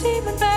demon, back.